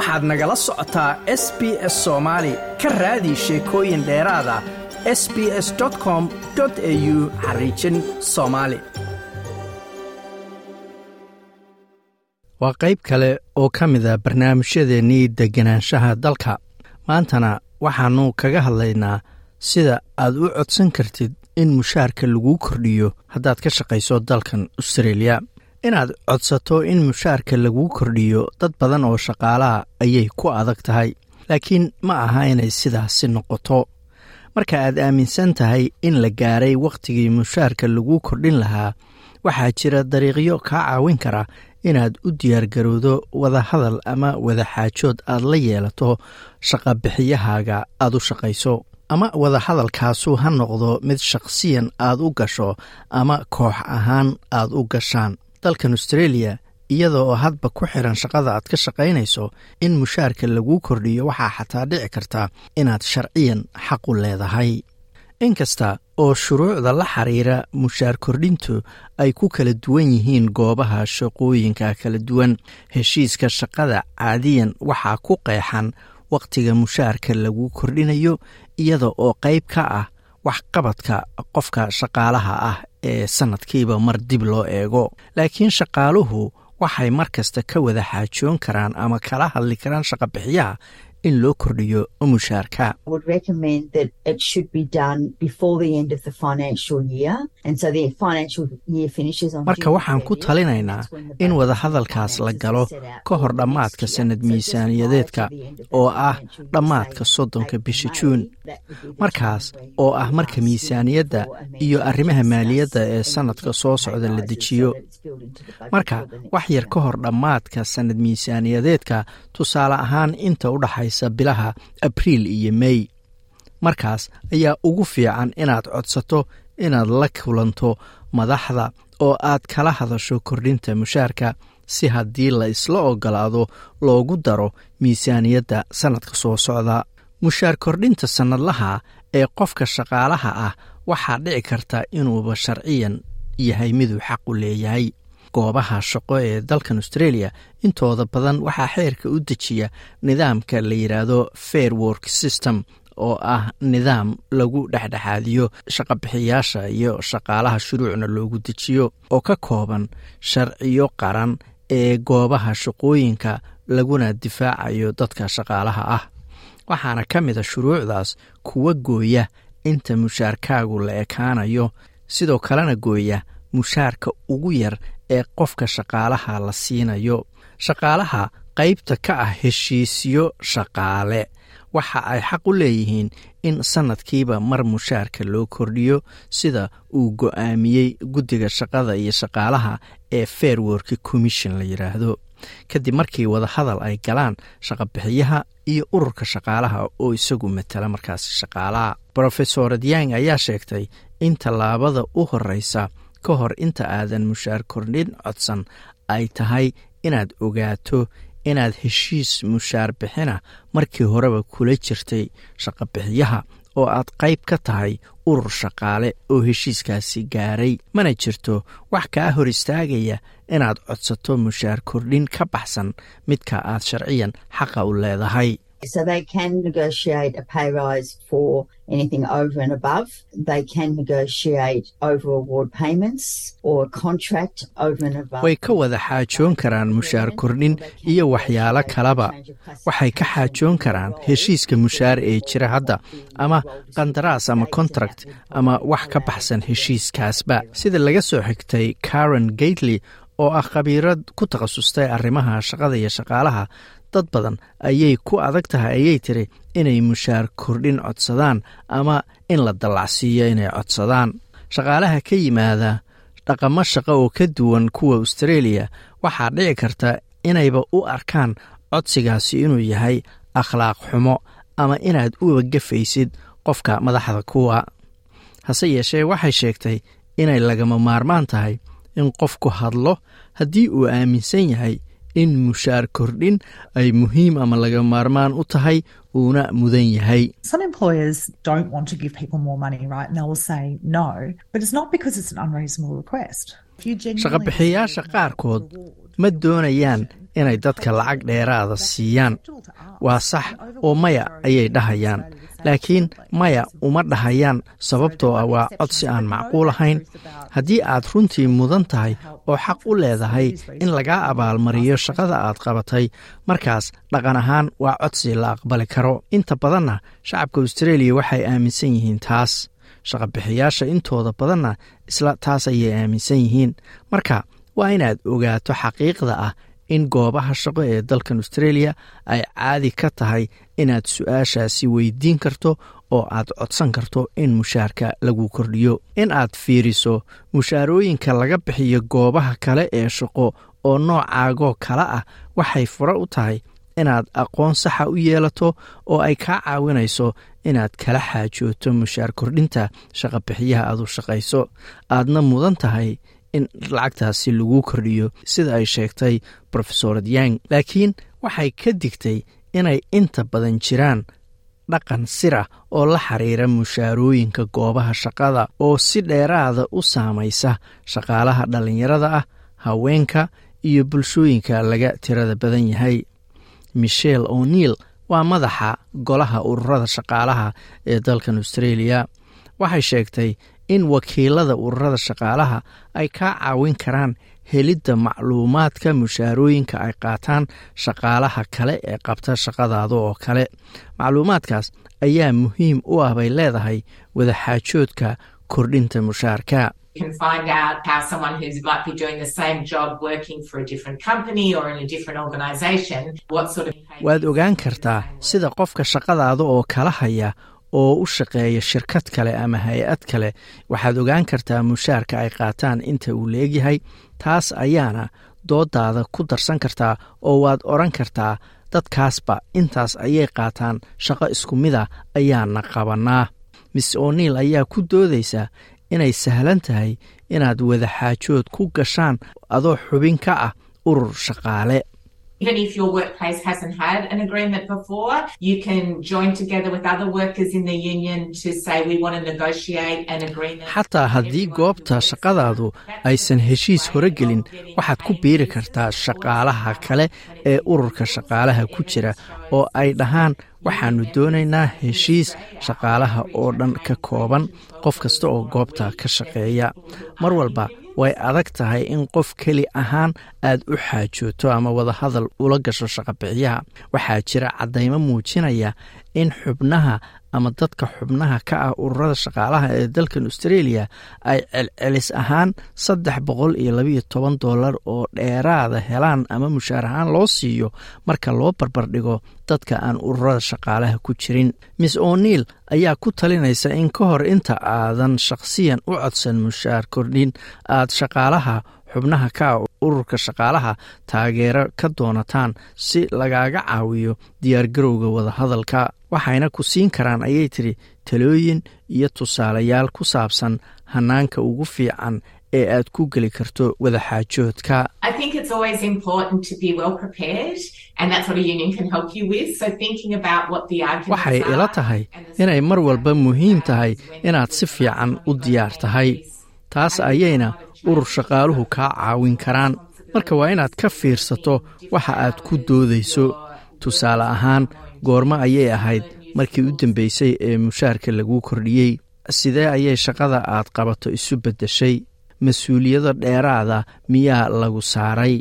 waxaad nagala socotaa s b s soomaali ka raadi sheekooyin dheeraada s b s com au xariijin soomaali waa qayb kale oo ka mida barnaamijyadeennii deganaanshaha dalka. Maantana waxaannu kaga hadlaynaa sida aad u codsan kartid in mushaarka laguu kordhiyo haddaad ka shaqayso dalkan austreeliya inaad codsato in mushaarka laguu kordhiyo dad badan oo shaqaalaha ayay ku adag tahay. Laakiin ma aha inay sidaasi noqoto. Marka aad aaminsan tahay in la gaaray wakhtigii mushaarka laguu kordhin lahaa waxaa jira dariiqyo kaa caawin kara inaad u diyaargarowdo wadahadal ama wadaxaajood aad la yeelato shaqabixiyahaaga aad u shaqayso. Ama wadahadalkaasu ha noqdo mid shakhsiyan aad u gasho ama koox ahaan aad u gashaan dalkan austreeliya iyada oo hadba ku xiran shaqada aad ka shaqaynayso in mushaarka laguu kordhiyo waxaa xataa dhici karta inaad sharciyan xaq u leedahay. Inkasta oo shuruucda la xiriira mushaar kordhintu ay ku kala duwan yihiin goobaha shaqooyinka kala duwan heshiiska shaqada caadiyan waxaa ku qeexan wakhtiga mushaarka lagu kordhinayo iyada oo qayb ka ah waxqabadka qofka shaqaalaha ah ee sannadkiiba mar dib loo eego. Laakiin shaqaaluhu waxay mar kasta ka wada xaajoon karaan ama kala hadli karaan shaqabixiyaha in loo kordhiyo mushaarka. Marka waxaan ku talinaynaa in wadahadalkaas la galo ka hor dhammaadka sannad miisaaniyadeedka oo ah dhammaadka soddonka bisha juun markaas oo ah marka miisaaniyadda iyo arrimaha maaliyadda ee sannadka soo socda la dejiyo. marka wax yar ka hor dhammaadka sannad miisaaniyadeedka tusaale ahaan inta u dhaxaysa bilaha abriil iyo mey markaas ayaa ugu fiican inaad codsato inaad la kulanto madaxda oo aad kala hadasho kordhinta mushaarka si haddii la isla ogolaado loogu daro miisaaniyadda sannadka soo socda. Mushaar kordhinta sannadlaha ee qofka shaqaalaha ah waxaa dhici karta inuuba sharciyan yahay miduu xaq u leeyahay goobaha shaqo ee dalkan austreeliya intooda badan waxaa xeerka u dejiya nidaamka la yidhaahdo fair work system oo ah nidaam lagu dhexdhexaadiyo shaqabixiyaasha iyo shaqaalaha shuruucna loogu dejiyo oo ka kooban sharciyo qaran ee goobaha shaqooyinka laguna difaacayo dadka shaqaalaha ah. Waxaana ka mida shuruucdaas kuwa gooya inta mushaarkaagu la ekaanayo sidoo kalena gooya mushaarka ugu yar ee qofka shaqaalaha la siinayo. Shaqaalaha qaybta ka ah heshiisyo shaqaale. Waxa ay xaq u leeyihiin in sannadkiiba mar mushaarka loo kordhiyo sida uu go'aamiyey guddiga shaqada iyo shaqaalaha ee fair work commission la yidhaahdo kadib markii wadahadal ay galaan shaqabixiyaha iyo ururka shaqaalaha oo isagu matala markaasi shaqaalaha. Rofesor dyang ayaa sheegtay in tallaabada u horeysa ka hor inta aadan mushaar kordhin codsan ay tahay inaad ogaato inaad heshiis mushaar bixina markii horeba kula jirtay shaqabixiyaha oo aad qayb ka tahay urur shaqaale oo heshiiskaasi gaaray. Mana jirto wax kaa hor istaagaya inaad codsato mushaar kordhin ka baxsan midka aad sharciyan xaqa u leedahay So they can negotiate a pay rise for anything over and above. They can negotiate over award payments or contract over and above. way ka wada xaajoon karaan mushaar kordhin iyo waxyaalo kaleba waxay ka xaajoon karaan heshiiska mushaar ee jira hadda ama qandaraas ama contract ama wax ka baxsan heshiiskaasba sida laga soo xigtay karen gately oo ah khabiirad ku takhasustay arrimaha shaqada iyo shaqaalaha dad badan ayay ku adag tahay ayay tiri inay mushaar kordhin codsadaan ama in la dallacsiiyo inay codsadaan. Shaqaalaha ka yimaada dhaqamo shaqo oo ka duwan kuwa austreeliya waxaa dhici karta inayba u arkaan codsigaasi inuu yahay akhlaaq xumo ama inaad uba gafaysid qofka madaxda kuwa. Hase yeeshee waxay sheegtay inay lagama maarmaan tahay in qofku hadlo haddii uu aaminsan yahay in mushaar kordhin ay muhiim ama laga maarmaan u tahay uuna mudan yahay. Some employers don't want to give people more money, right? And they will say no, but it's not because it's an unreasonable request. If you genuinely shaqabixiyayaasha qaarkood ma doonayaan inay dadka lacag dheeraada siiyaan. Waa sax oo maya ayay dhahayaan laakiin maya uma dhahayaan sababtoo ah waa codsi aan macquul ahayn. Haddii aad runtii mudan tahay oo xaq u leedahay in lagaa abaalmariyo shaqada aad qabatay markaas dhaqan ahaan waa codsi la aqbali karo. Inta badanna shacabka austraeliya waxay aaminsan yihiin taas. Shaqabixiyaasha intooda badanna isla taas ayay aaminsan yihiin. Marka waa inaad ogaato xaqiiqda ah in goobaha shaqo ee dalkan australia ay caadi ka tahay inaad su'aashaasi weydiin karto oo aad codsan karto in mushaarka lagu kordhiyo. In aad fiiriso mushaarooyinka laga bixiyo goobaha kale ee shaqo oo noocaagoo kale ah waxay fure u tahay inaad aqoon saxa u yeelato oo ay kaa caawinayso inaad kala xaajooto mushaar kordhinta shaqabixiyaha aad u shaqayso. Aadna mudan tahay in lacagtaasi lagu kordhiyo sida ay sheegtay rofesorad yang laakiin waxay ka digtay inay inta badan jiraan dhaqan sirah oo la xiriira mushaarooyinka goobaha shaqada oo si dheeraada u saamaysa shaqaalaha dhallinyarada ah haweenka iyo bulshooyinka laga tirada badan yahay. Michel o'neil waa madaxa golaha ururada shaqaalaha ee dalkan australia. Waxay sheegtay in wakiilada ururada shaqaalaha ay kaa caawin karaan helidda macluumaadka mushaarooyinka ay qaataan shaqaalaha kale ee qabta shaqadaada oo kale. Macluumaadkaas ayaa muhiim u ah bay leedahay wadaxaajoodka kordhinta mushaarka. Waad ogaan kartaa sida qofka shaqadaada oo kala haya oo u shaqeeya shirkad kale ama hay'ad kale waxaad ogaan kartaa mushaarka ay qaataan inta uu leegyahay taas ayaana doodaada ku darsan kartaa oo waad odran kartaa dadkaasba intaas ayay qaataan shaqo isku mida ayaana qabanaa. Miss o'neil ayaa ku doodaysa inay sahlan tahay inaad wadaxaajood ku gashaan adoo xubin ka ah urur shaqaale Even if your workplace hasn't had an agreement before, you can join together with other workers in the union to say we want to negotiate an agreement. xataa haddii goobta shaqadaadu aysan heshiis hore gelin waxaad ku biiri kartaa shaqaalaha kale ee ururka shaqaalaha ku jira oo ay dhahaan waxaannu doonaynaa heshiis shaqaalaha oo dhan ka kooban qof kasta oo goobta ka shaqeeya mar walba way adag tahay in qof keli ahaan aad u xaajooto ama wadahadal ula gasho shaqabixiyaha waxaa jira caddaymo muujinaya in xubnaha ama dadka xubnaha ka ah ururada shaqaalaha ee dalkan australia ay celcelis ahaan saddex boqol iyo labayo toban dollar oo dheeraada helaan ama mushaar ahaan loo siiyo marka loo barbardhigo dadka aan ururada shaqaalaha ku jirin. Miss o'neil ayaa ku talinaysa in ka hor inta aadan shakhsiyan u codsan mushaar kordhin aad shaqaalaha xubnaha ka ah ururka shaqaalaha taageero ka doonataan si lagaaga caawiyo diyaargarowga wadahadalka waxayna ku siin karaan ayay tidhi talooyin iyo tusaalayaal ku saabsan hanaanka ugu fiican ee aad ku geli karto wadaxaajoodka waxay ila tahay inay mar walba muhiim tahay inaad si fiican u diyaar tahay. taas ayayna urur shaqaaluhu kaa caawin karaan. Marka waa inaad ka fiirsato waxa aad ku doodayso. Tusaale ahaan goormo ayay ahayd markii u dambeysay ee mushaarka laguu kordhiyey. Sidee ayay shaqada aad qabato isu beddeshay? Mas'uuliyado dheeraada miyaa lagu saaray?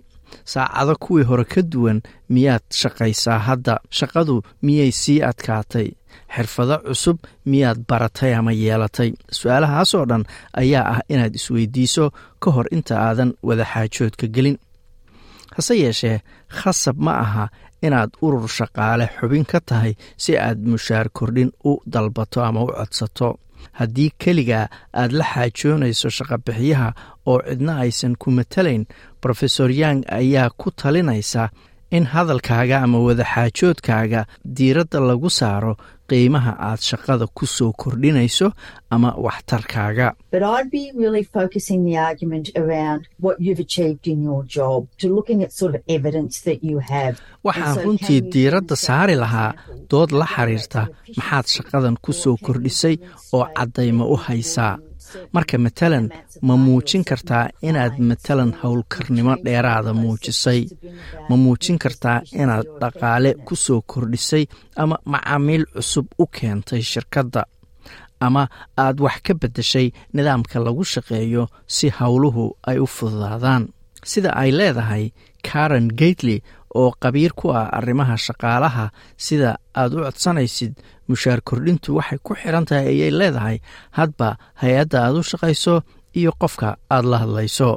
Saacado kuwii hore ka duwan miyaad shaqaysaa hadda? Shaqadu miyay sii adkaatay? Xirfado cusub miyaad baratay ama yeelatay? Su'aalahaas oo dhan ayaa ah inaad isweydiiso ka hor inta aadan wadaxaajoodka gelin hase yeeshee khasab ma aha inaad urur shaqaale xubin ka tahay si aad mushaar kordhin u dalbato ama u codsato. Haddii keligaa aad la xaajoonayso shaqabixiyaha oo cidna aysan ku matalayn rofesor yang ayaa ku talinaysa in hadalkaaga ama wadaxaajoodkaaga diiradda lagu saaro qiimaha aad shaqada ku soo kordhinayso ama waxtarkaaga. Waxaan runtii diiradda saari lahaa dood la xiriirta maxaad shaqadan ku soo kordhisay oo caddayma u haysaa marka matalan ma muujin kartaa inaad matalan howlkarnimo dheeraada muujisay. Ma muujin kartaa inaad dhaqaale ku soo kordhisay ama macaamiil cusub u keentay shirkadda. Ama aad wax ka beddeshay nidaamka lagu shaqeeyo si howluhu ay u fududaadaan. Sida ay leedahay karen gately oo qabiir ku ah arrimaha shaqaalaha sida aad u codsanaysid mushaar kordhintu waxay ku xiran tahay ayay leedahay hadba hay'adda aad u shaqayso iyo qofka aad la hadlayso.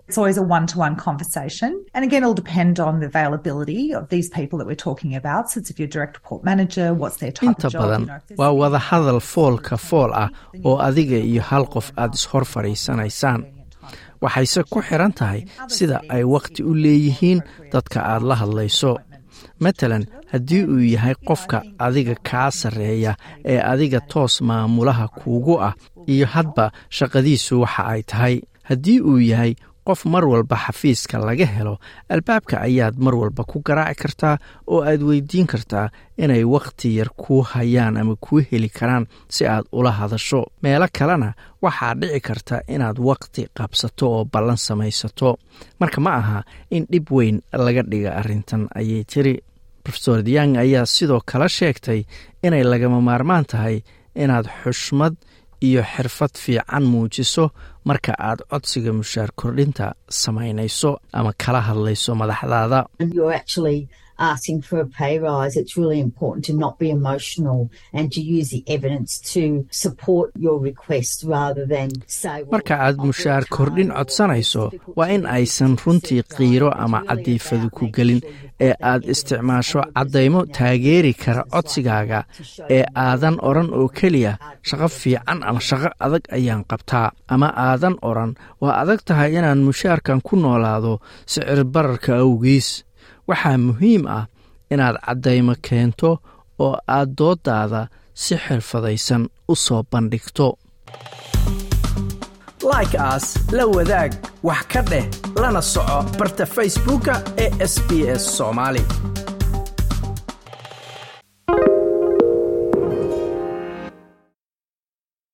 Inta badan waa any- wada hadal foolka fool ah oo adiga iyo hal qof aad ishor fadhiisanaysaan waxayse ku xiran tahay sida ay wakhti u leeyihiin dadka aad la hadlayso. Matalan haddii uu yahay qofka adiga kaa sarreeya ee adiga toos maamulaha kuugu ah iyo hadba shaqadiisu waxa ay tahay. Haddii uu yahay qof mar walba xafiiska laga helo albaabka ayaad mar walba ku garaaci kartaa oo aad weydiin kartaa inay wakhti yar kuu hayaan ama kuu heli karaan si aad ula hadasho. Meelo kalena waxaa dhici karta inaad wakhti qabsato oo ballan samaysato. Marka ma aha in dhib weyn laga dhiga arrintan ayay tiri. Rofesor yang ayaa sidoo kale sheegtay inay lagama maarmaan tahay inaad xushmad iyo xirfad fiican muujiso marka aad codsiga mushaar kordhinta samaynayso ama kala hadlayso madaxdaada asking for a pay rise, it's really important to not be emotional and to use the evidence to support your request rather than say, marka aad mushaar kordhin or codsanayso waa in aysan runtii qiiro ama cadiifadu ku gelin ee aad isticmaasho caddaymo taageeri kara codsigaaga ee aadan odhan oo keliya shaqo fiican ama shaqo adag ayaan qabtaa. Ama aadan odhan waa adag tahay inaan mushaarkan ku noolaado sicir bararka awgiis waxaa muhiim ah inaad caddaymo keento oo aad doodaada si xirfadaysan u soo bandhigto. Like as la wadaag wax ka dheh lana soco barta facebooka ee sb s